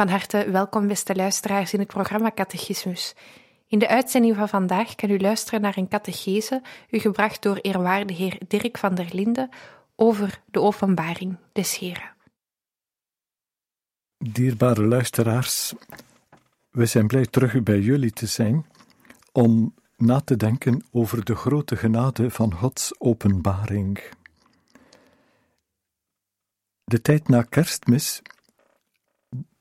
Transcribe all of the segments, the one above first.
Van harte welkom, beste luisteraars, in het programma Catechismus. In de uitzending van vandaag kan u luisteren naar een catechese, u gebracht door eerwaarde heer Dirk van der Linden, over de openbaring des Heren. Dierbare luisteraars, we zijn blij terug bij jullie te zijn om na te denken over de grote genade van Gods openbaring. De tijd na kerstmis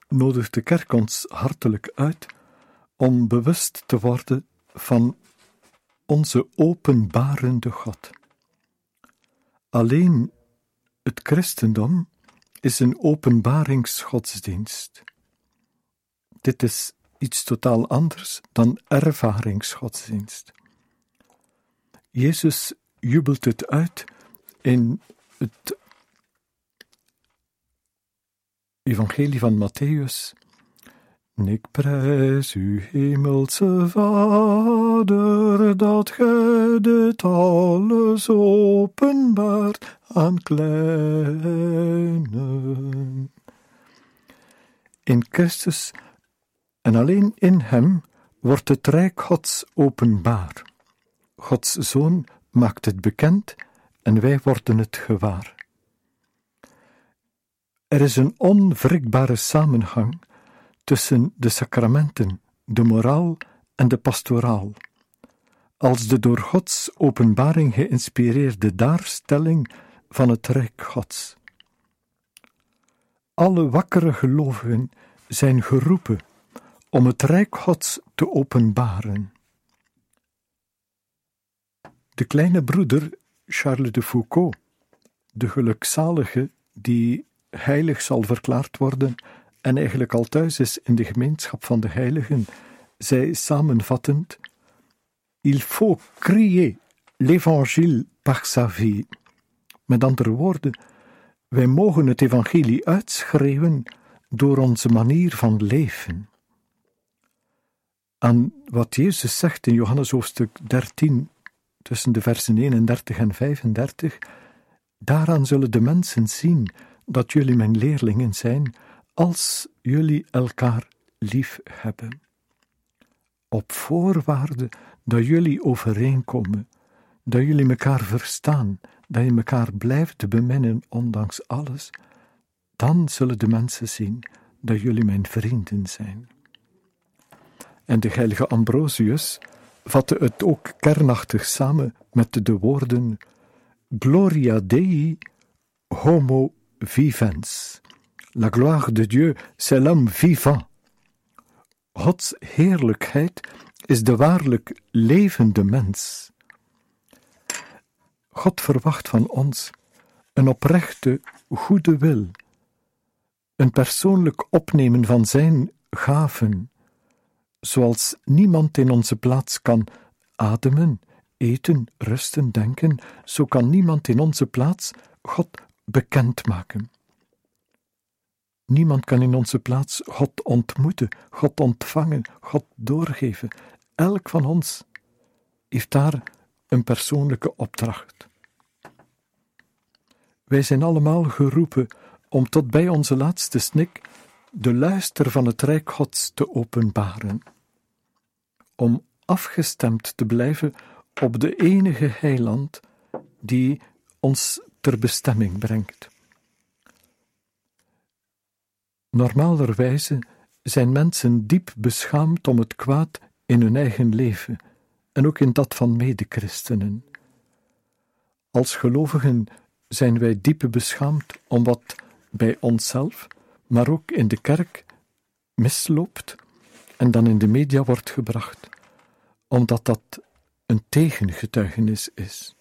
nodigt de kerk ons hartelijk uit om bewust te worden van onze openbarende God. Alleen het christendom is een openbaringsgodsdienst. Dit is iets totaal anders dan ervaringsgodsdienst. Jezus jubelt het uit in het Evangelie van Matthäus. Ik prijs u, hemelse Vader, dat gij dit alles openbaart aan kleinen. In Christus en alleen in Hem wordt het Rijk Gods openbaar. Gods Zoon maakt het bekend en wij worden het gewaar. Er is een onwrikbare samenhang tussen de sacramenten, de moraal en de pastoraal. Als de door Gods openbaring geïnspireerde daarstelling van het Rijk Gods. Alle wakkere gelovigen zijn geroepen om het Rijk Gods te openbaren. De kleine broeder Charles de Foucault, de gelukzalige die heilig zal verklaard worden en eigenlijk al thuis is in de gemeenschap van de heiligen, zei samenvattend: Il faut crier l'évangile par sa vie. Met andere woorden, wij mogen het evangelie uitschreeuwen door onze manier van leven. Aan wat Jezus zegt in Johannes hoofdstuk 13, tussen de versen 31 en 35, daaraan zullen de mensen zien dat jullie mijn leerlingen zijn als jullie elkaar lief hebben. Op voorwaarde dat jullie overeenkomen, dat jullie elkaar verstaan, dat je elkaar blijft beminnen ondanks alles, dan zullen de mensen zien dat jullie mijn vrienden zijn. En de heilige Ambrosius vatte het ook kernachtig samen met de woorden Gloria Dei homo vivens. La gloire de Dieu, c'est l'homme vivant. Gods heerlijkheid is de waarlijk levende mens. God verwacht van ons een oprechte, goede wil, een persoonlijk opnemen van Zijn gaven, zoals niemand in onze plaats kan ademen, eten, rusten, denken, zo kan niemand in onze plaats God bekendmaken. Niemand kan in onze plaats God ontmoeten, God ontvangen, God doorgeven. Elk van ons heeft daar een persoonlijke opdracht. Wij zijn allemaal geroepen om tot bij onze laatste snik de luister van het Rijk Gods te openbaren, om afgestemd te blijven op de enige heiland die ons ter bestemming brengt. Normaalerwijze zijn mensen diep beschaamd om het kwaad in hun eigen leven en ook in dat van medechristenen. Als gelovigen zijn wij diep beschaamd om wat bij onszelf, maar ook in de kerk misloopt en dan in de media wordt gebracht, omdat dat een tegengetuigenis is.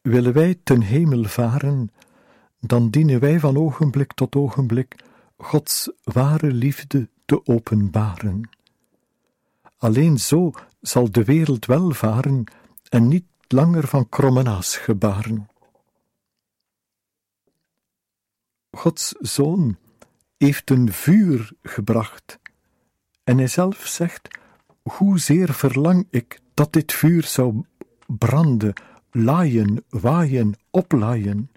Willen wij ten hemel varen, dan dienen wij van ogenblik tot ogenblik Gods ware liefde te openbaren. Alleen zo zal de wereld welvaren en niet langer van krommenaas gebaren. Gods Zoon heeft een vuur gebracht, en hij zelf zegt: Hoezeer verlang ik dat dit vuur zou branden, laaien, waaien, oplaaien.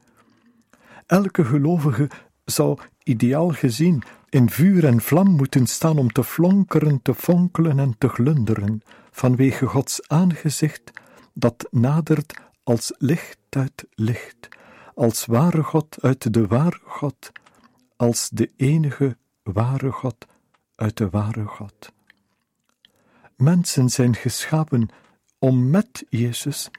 Elke gelovige zou ideaal gezien in vuur en vlam moeten staan om te flonkeren, te fonkelen en te glunderen, vanwege Gods aangezicht dat nadert als licht uit licht, als ware God uit de ware God, als de enige ware God uit de ware God. Mensen zijn geschapen om met Jezus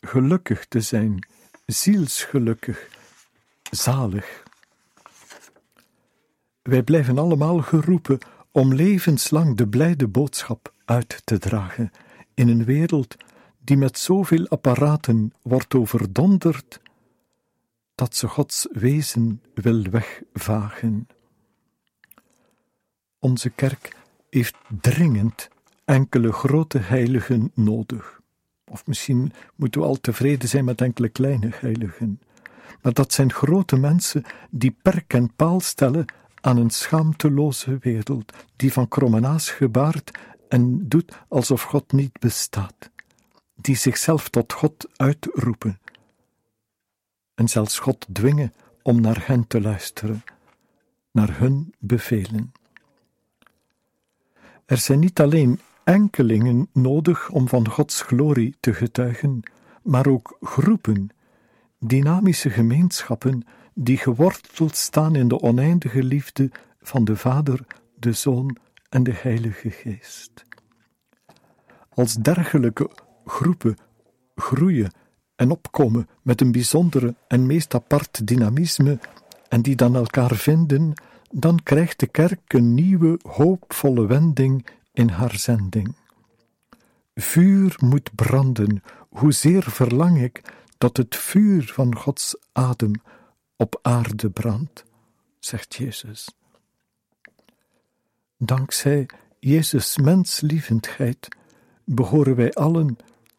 gelukkig te zijn, zielsgelukkig, zalig. Wij blijven allemaal geroepen om levenslang de blijde boodschap uit te dragen in een wereld die met zoveel apparaten wordt overdonderd, dat ze Gods wezen wil wegvagen. Onze kerk heeft dringend enkele grote heiligen nodig. Of misschien moeten we al tevreden zijn met enkele kleine heiligen. Maar dat zijn grote mensen die perk en paal stellen aan een schaamteloze wereld, die van krommenaas gebaart en doet alsof God niet bestaat, die zichzelf tot God uitroepen en zelfs God dwingen om naar hen te luisteren, naar hun bevelen. Er zijn niet alleen enkelingen nodig om van Gods glorie te getuigen, maar ook groepen, dynamische gemeenschappen die geworteld staan in de oneindige liefde van de Vader, de Zoon en de Heilige Geest. Als dergelijke groepen groeien en opkomen met een bijzondere en meest apart dynamisme en die dan elkaar vinden, dan krijgt de kerk een nieuwe, hoopvolle wending in haar zending. Vuur moet branden, hoezeer verlang ik dat het vuur van Gods adem op aarde brandt, zegt Jezus. Dankzij Jezus' menslievendheid behoren wij allen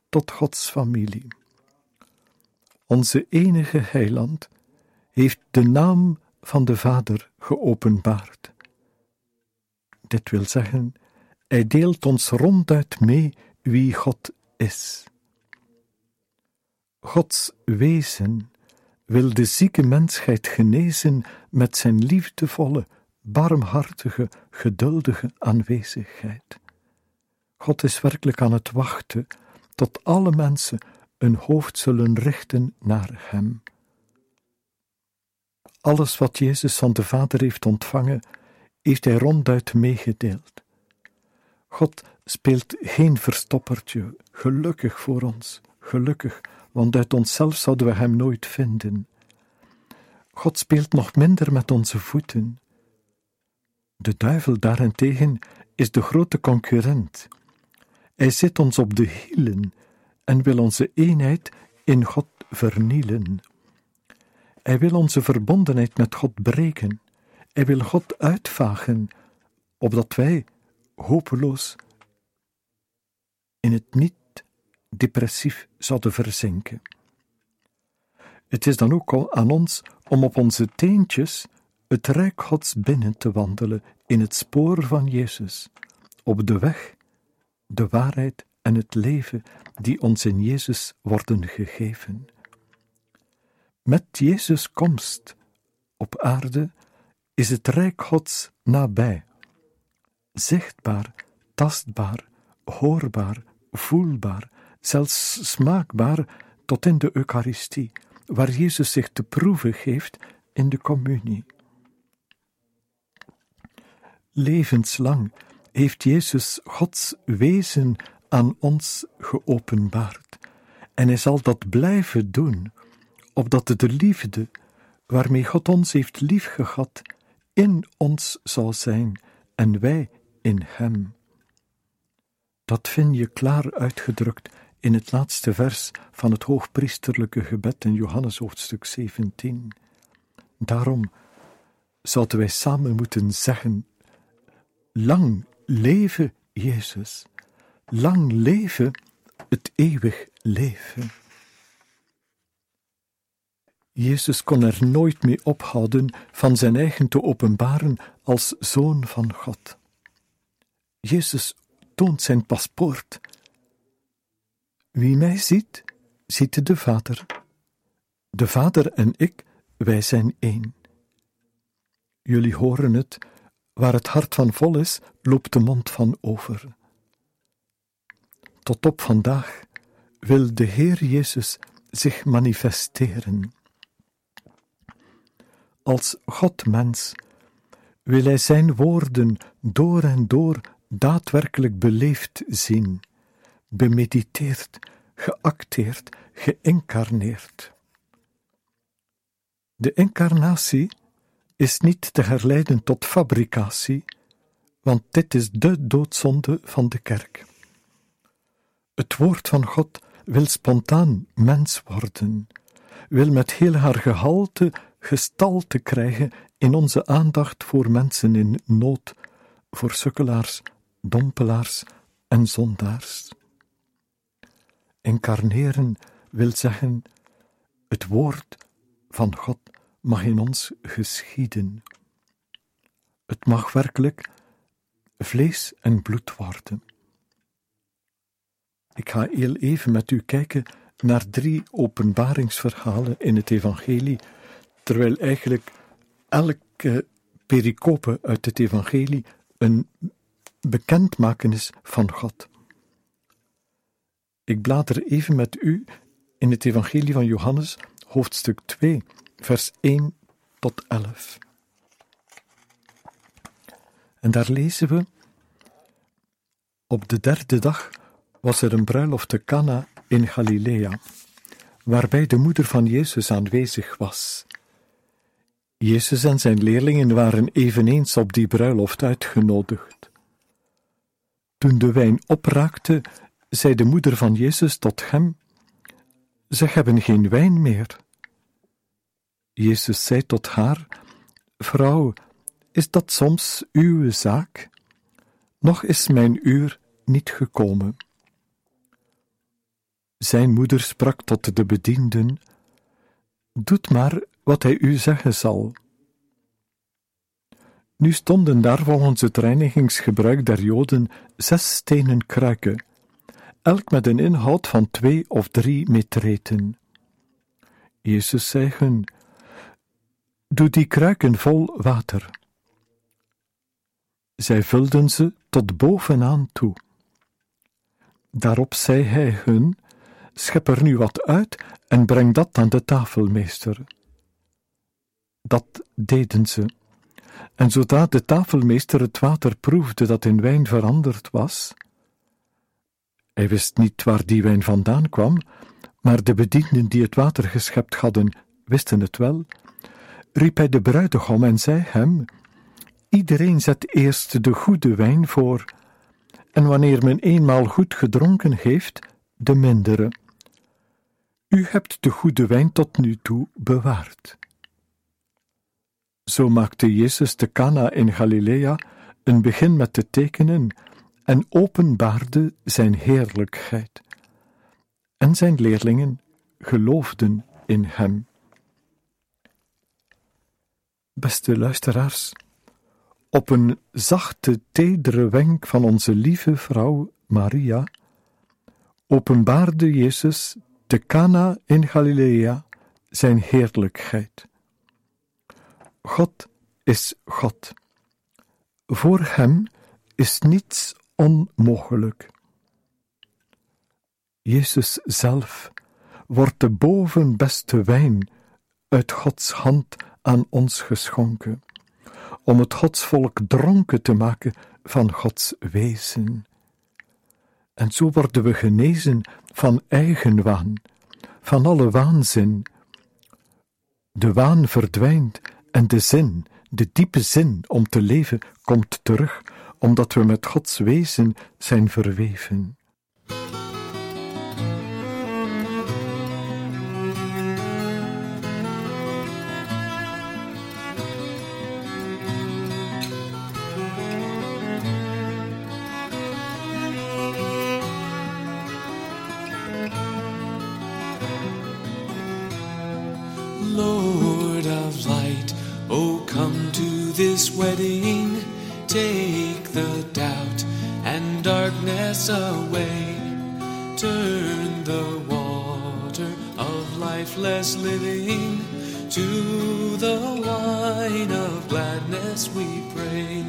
tot Gods familie. Onze enige heiland heeft de naam van de Vader geopenbaard. Dit wil zeggen, hij deelt ons ronduit mee wie God is. Gods wezen wil de zieke mensheid genezen met zijn liefdevolle, barmhartige, geduldige aanwezigheid. God is werkelijk aan het wachten tot alle mensen een hoofd zullen richten naar Hem. Alles wat Jezus van de Vader heeft ontvangen, heeft Hij ronduit meegedeeld. God speelt geen verstoppertje, gelukkig voor ons, gelukkig, want uit onszelf zouden we Hem nooit vinden. God speelt nog minder met onze voeten. De duivel daarentegen is de grote concurrent. Hij zit ons op de hielen en wil onze eenheid in God vernielen. Hij wil onze verbondenheid met God breken. Hij wil God uitvagen, opdat wij hopeloos in het niet depressief zouden verzinken. Het is dan ook aan ons om op onze teentjes het rijk Gods binnen te wandelen in het spoor van Jezus, op de weg, de waarheid en het leven die ons in Jezus worden gegeven. Met Jezus' komst op aarde is het rijk Gods nabij, zichtbaar, tastbaar, hoorbaar, voelbaar, zelfs smaakbaar tot in de Eucharistie, waar Jezus zich te proeven geeft in de communie. levenslang heeft Jezus Gods wezen aan ons geopenbaard. En hij zal dat blijven doen, opdat de liefde waarmee God ons heeft liefgehad in ons zal zijn en wij in Hem. Dat vind je klaar uitgedrukt in het laatste vers van het hoogpriesterlijke gebed in Johannes hoofdstuk 17. Daarom zouden wij samen moeten zeggen: Lang leven Jezus, lang leven het eeuwig leven. Jezus kon er nooit mee ophouden van zijn eigen te openbaren als zoon van God. Jezus toont zijn paspoort. Wie mij ziet, ziet de Vader. De Vader en ik, wij zijn één. Jullie horen het, waar het hart van vol is, loopt de mond van over. Tot op vandaag wil de Heer Jezus zich manifesteren. Als God-mens wil Hij Zijn woorden door en door daadwerkelijk beleefd zien, bemediteerd, geacteerd, geïncarneerd. De incarnatie is niet te herleiden tot fabricatie, want dit is de doodzonde van de kerk. Het woord van God wil spontaan mens worden, wil met heel haar gehalte gestalte krijgen in onze aandacht voor mensen in nood, voor sukkelaars, dompelaars en zondaars. Incarneren wil zeggen, het woord van God mag in ons geschieden. Het mag werkelijk vlees en bloed worden. Ik ga heel even met u kijken naar drie openbaringsverhalen in het Evangelie, terwijl eigenlijk elke pericope uit het Evangelie een bekendmakenis van God. Ik blader even met u in het Evangelie van Johannes, hoofdstuk 2, vers 1 tot 11. En daar lezen we: Op de derde dag was er een bruiloft te Cana in Galilea, waarbij de moeder van Jezus aanwezig was. Jezus en zijn leerlingen waren eveneens op die bruiloft uitgenodigd. Toen de wijn opraakte, zei de moeder van Jezus tot hem: Ze hebben geen wijn meer. Jezus zei tot haar: Vrouw, is dat soms uw zaak? Nog is mijn uur niet gekomen. Zijn moeder sprak tot de bedienden: Doet maar wat hij u zeggen zal. Nu stonden daar volgens het reinigingsgebruik der Joden zes stenen kruiken, elk met een inhoud van twee of drie metreten. Jezus zei hun: Doe die kruiken vol water. Zij vulden ze tot bovenaan toe. Daarop zei hij hun: Schep er nu wat uit en breng dat aan de tafelmeester. Dat deden ze. En zodra de tafelmeester het water proefde dat in wijn veranderd was, hij wist niet waar die wijn vandaan kwam, maar de bedienden die het water geschept hadden, wisten het wel, riep hij de bruidegom en zei hem: Iedereen zet eerst de goede wijn voor, en wanneer men eenmaal goed gedronken heeft, de mindere. U hebt de goede wijn tot nu toe bewaard. Zo maakte Jezus te Cana in Galilea een begin met de tekenen en openbaarde zijn heerlijkheid. En zijn leerlingen geloofden in hem. Beste luisteraars, op een zachte, tedere wenk van onze lieve vrouw Maria openbaarde Jezus te Cana in Galilea zijn heerlijkheid. God is God. Voor Hem is niets onmogelijk. Jezus zelf wordt de bovenbeste wijn uit Gods hand aan ons geschonken, om het godsvolk dronken te maken van Gods wezen. En zo worden we genezen van eigenwaan, van alle waanzin. De waan verdwijnt en de zin, de diepe zin om te leven, komt terug, omdat we met Gods wezen zijn verweven. Wedding, take the doubt and darkness away. Turn the water of lifeless living to the wine of gladness, we pray.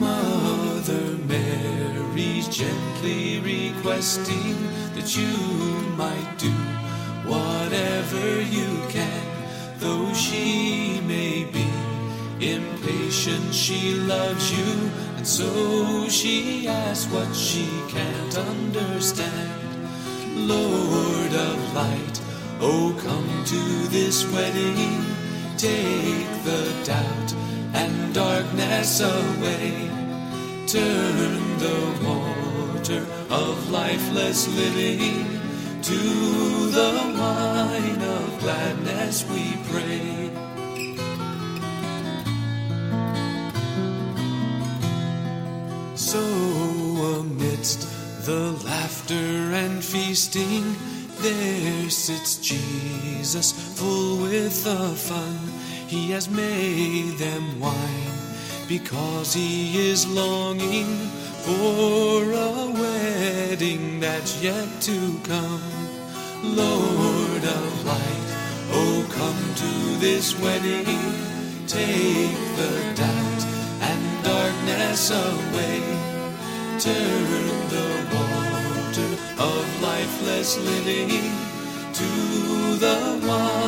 Mother Mary's gently requesting that you might so she asks what she can't understand. Lord of light, oh come to this wedding, take the doubt and darkness away. Turn the water of lifeless living to the wine of gladness, we pray. Amidst the laughter and feasting, there sits Jesus, full with the fun. He has made them wine because he is longing for a wedding that's yet to come. Lord of light, oh come to this wedding, take the doubt and darkness away. Turn the water of lifeless living to the wine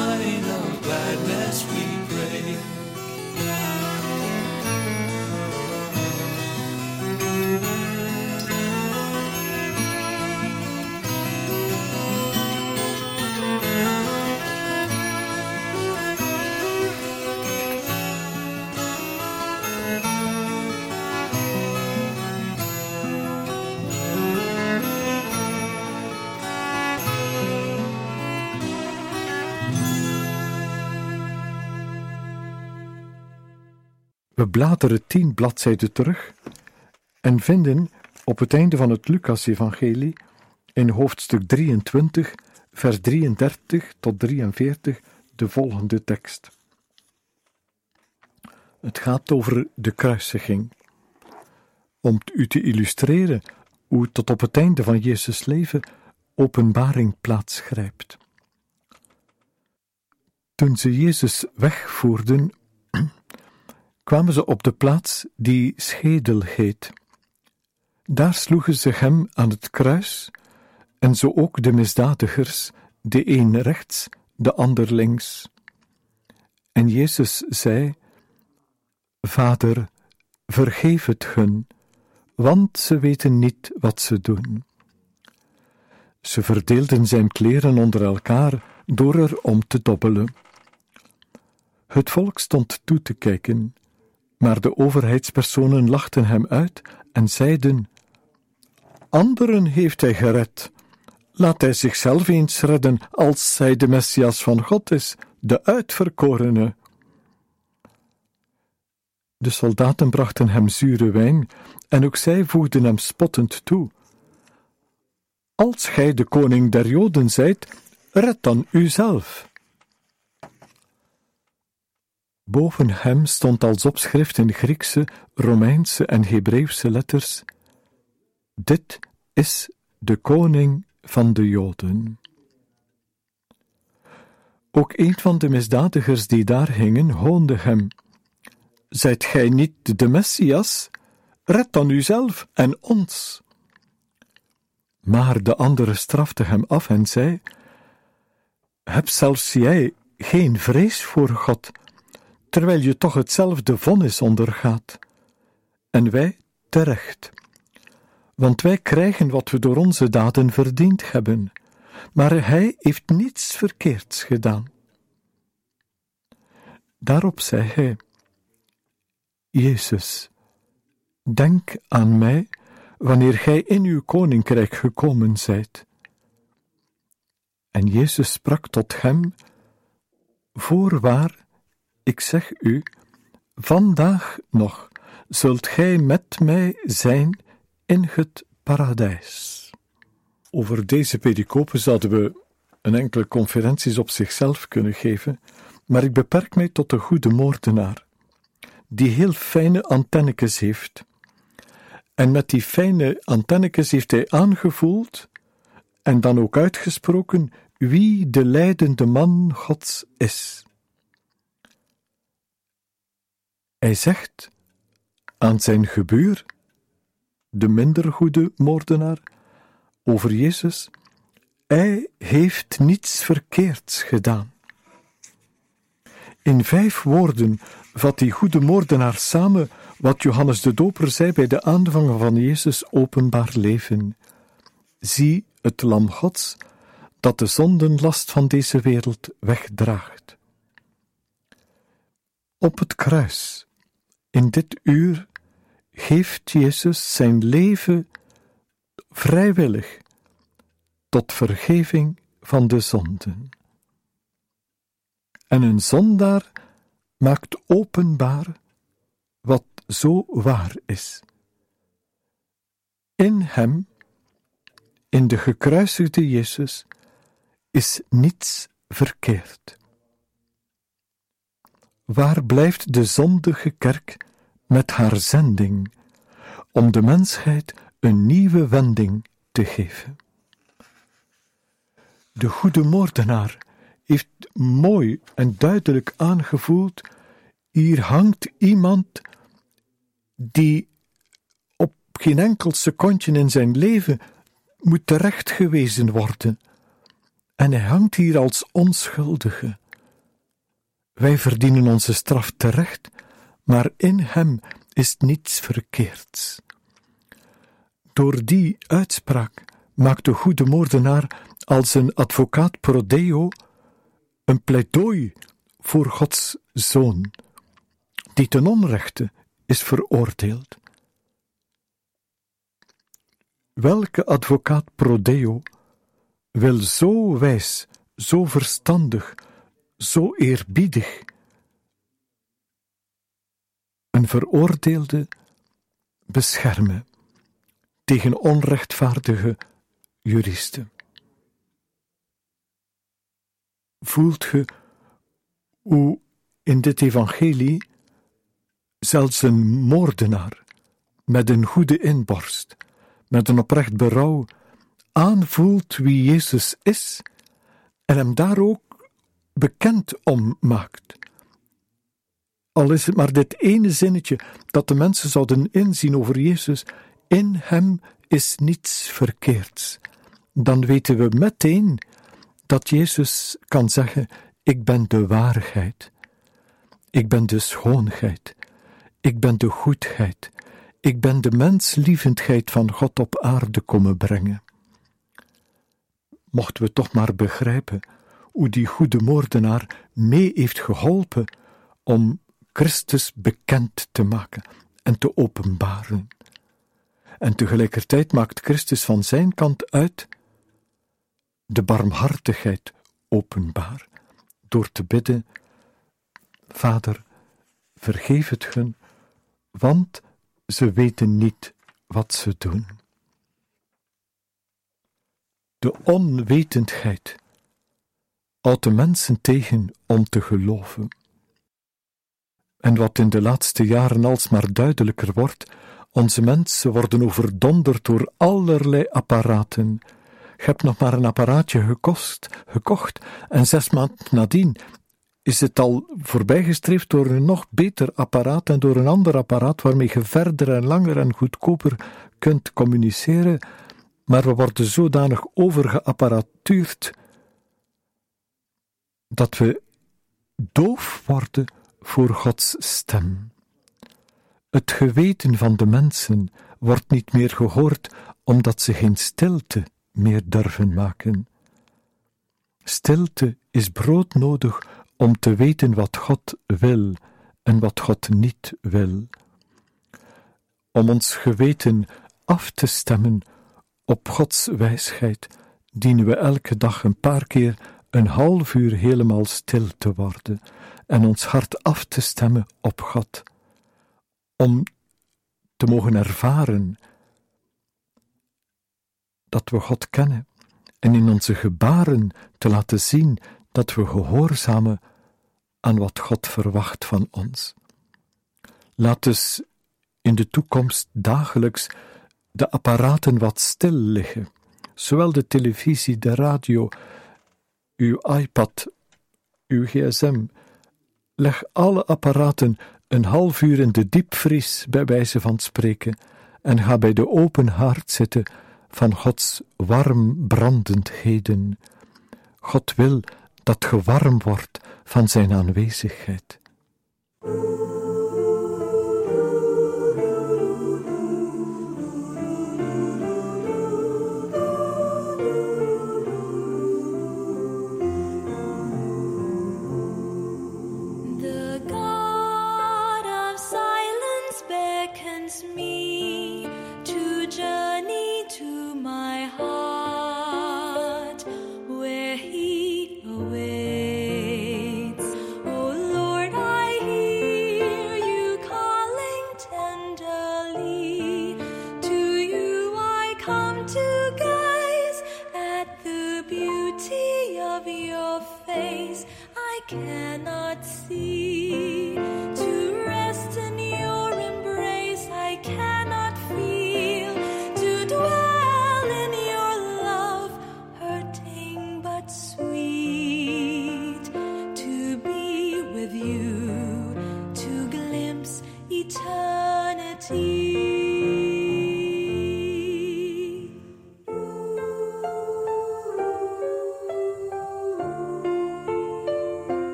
bladeren tien bladzijden terug en vinden op het einde van het Lucas-evangelie in hoofdstuk 23, vers 33 tot 43 de volgende tekst. Het gaat over de kruisiging. Om u te illustreren hoe tot op het einde van Jezus' leven openbaring plaatsgrijpt. Toen ze Jezus wegvoerden, kwamen ze op de plaats die Schedel heet. Daar sloegen ze hem aan het kruis, en zo ook de misdadigers, de een rechts, de ander links. En Jezus zei: Vader, vergeef het hun, want ze weten niet wat ze doen. Ze verdeelden zijn kleren onder elkaar door er om te dobbelen. Het volk stond toe te kijken, maar de overheidspersonen lachten hem uit en zeiden: Anderen heeft hij gered. Laat hij zichzelf eens redden als hij de Messias van God is, de uitverkorene. De soldaten brachten hem zure wijn en ook zij voegden hem spottend toe. Als gij de koning der Joden zijt, red dan uzelf. Boven hem stond als opschrift in Griekse, Romeinse en Hebreeuwse letters: Dit is de koning van de Joden. Ook een van de misdadigers die daar hingen, hoonde hem: Zijt gij niet de Messias? Red dan uzelf en ons. Maar de andere strafte hem af en zei: Heb zelfs jij geen vrees voor God, terwijl je toch hetzelfde vonnis ondergaat. En wij terecht. Want wij krijgen wat we door onze daden verdiend hebben, maar hij heeft niets verkeerds gedaan. Daarop zei hij: Jezus, denk aan mij wanneer gij in uw koninkrijk gekomen zijt. En Jezus sprak tot hem: Voorwaar, ik zeg u, vandaag nog zult gij met mij zijn in het paradijs. Over deze pericopen zouden we een enkele conferenties op zichzelf kunnen geven, maar ik beperk mij tot de goede moordenaar, die heel fijne antennekes heeft. En met die fijne antennekes heeft hij aangevoeld en dan ook uitgesproken wie de leidende man Gods is. Hij zegt aan zijn gebuur, de minder goede moordenaar, over Jezus: Hij heeft niets verkeerds gedaan. In vijf woorden vat die goede moordenaar samen wat Johannes de Doper zei bij de aanvang van Jezus' openbaar leven. Zie het Lam Gods dat de zondenlast van deze wereld wegdraagt. Op het kruis, in dit uur, geeft Jezus zijn leven vrijwillig tot vergeving van de zonden. En een zondaar maakt openbaar wat zo waar is. In hem, in de gekruisigde Jezus, is niets verkeerd. Waar blijft de zondige kerk met haar zending om de mensheid een nieuwe wending te geven? De goede moordenaar heeft mooi en duidelijk aangevoeld: hier hangt iemand die op geen enkel secondje in zijn leven moet terechtgewezen worden en hij hangt hier als onschuldige. Wij verdienen onze straf terecht, maar in hem is niets verkeerds. Door die uitspraak maakt de goede moordenaar als een advocaat pro deo een pleidooi voor Gods zoon, die ten onrechte is veroordeeld. Welke advocaat pro deo wil zo wijs, zo verstandig, zo eerbiedig een veroordeelde beschermen tegen onrechtvaardige juristen. Voelt ge hoe in dit evangelie zelfs een moordenaar met een goede inborst, met een oprecht berouw, aanvoelt wie Jezus is en hem daar ook bekend om maakt. Al is het maar dit ene zinnetje dat de mensen zouden inzien over Jezus, in hem is niets verkeerds, dan weten we meteen dat Jezus kan zeggen: Ik ben de waarheid, ik ben de schoonheid, ik ben de goedheid, ik ben de menslievendheid van God op aarde komen brengen. Mochten we toch maar begrijpen hoe die goede moordenaar mee heeft geholpen om Christus bekend te maken en te openbaren. En tegelijkertijd maakt Christus van zijn kant uit de barmhartigheid openbaar, door te bidden: Vader, vergeef het hun, want ze weten niet wat ze doen de onwetendheid houdt de mensen tegen om te geloven. En wat in de laatste jaren alsmaar duidelijker wordt, onze mensen worden overdonderd door allerlei apparaten. Je hebt nog maar een apparaatje gekost, gekocht en zes maanden nadien is het al voorbijgestreefd door een nog beter apparaat en door een ander apparaat waarmee je verder en langer en goedkoper kunt communiceren maar we worden zodanig overgeapparatuurd dat we doof worden voor Gods stem. Het geweten van de mensen wordt niet meer gehoord omdat ze geen stilte meer durven maken. Stilte is broodnodig om te weten wat God wil en wat God niet wil. Om ons geweten af te stemmen op Gods wijsheid, dienen we elke dag een paar keer een half uur helemaal stil te worden en ons hart af te stemmen op God, om te mogen ervaren dat we God kennen en in onze gebaren te laten zien dat we gehoorzamen aan wat God verwacht van ons. Laat dus in de toekomst dagelijks de apparaten wat stil liggen, zowel de televisie, de radio, uw iPad, uw gsm. Leg alle apparaten een half uur in de diepvries, bij wijze van spreken, en ga bij de open haard zitten van Gods warm brandendheden. God wil dat ge warm wordt van Zijn aanwezigheid.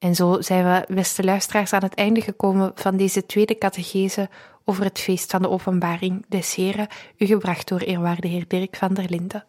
En zo zijn we, beste luisteraars, aan het einde gekomen van deze tweede catechese over het feest van de openbaring des Heren, u gebracht door eerwaarde heer Dirk van der Linden.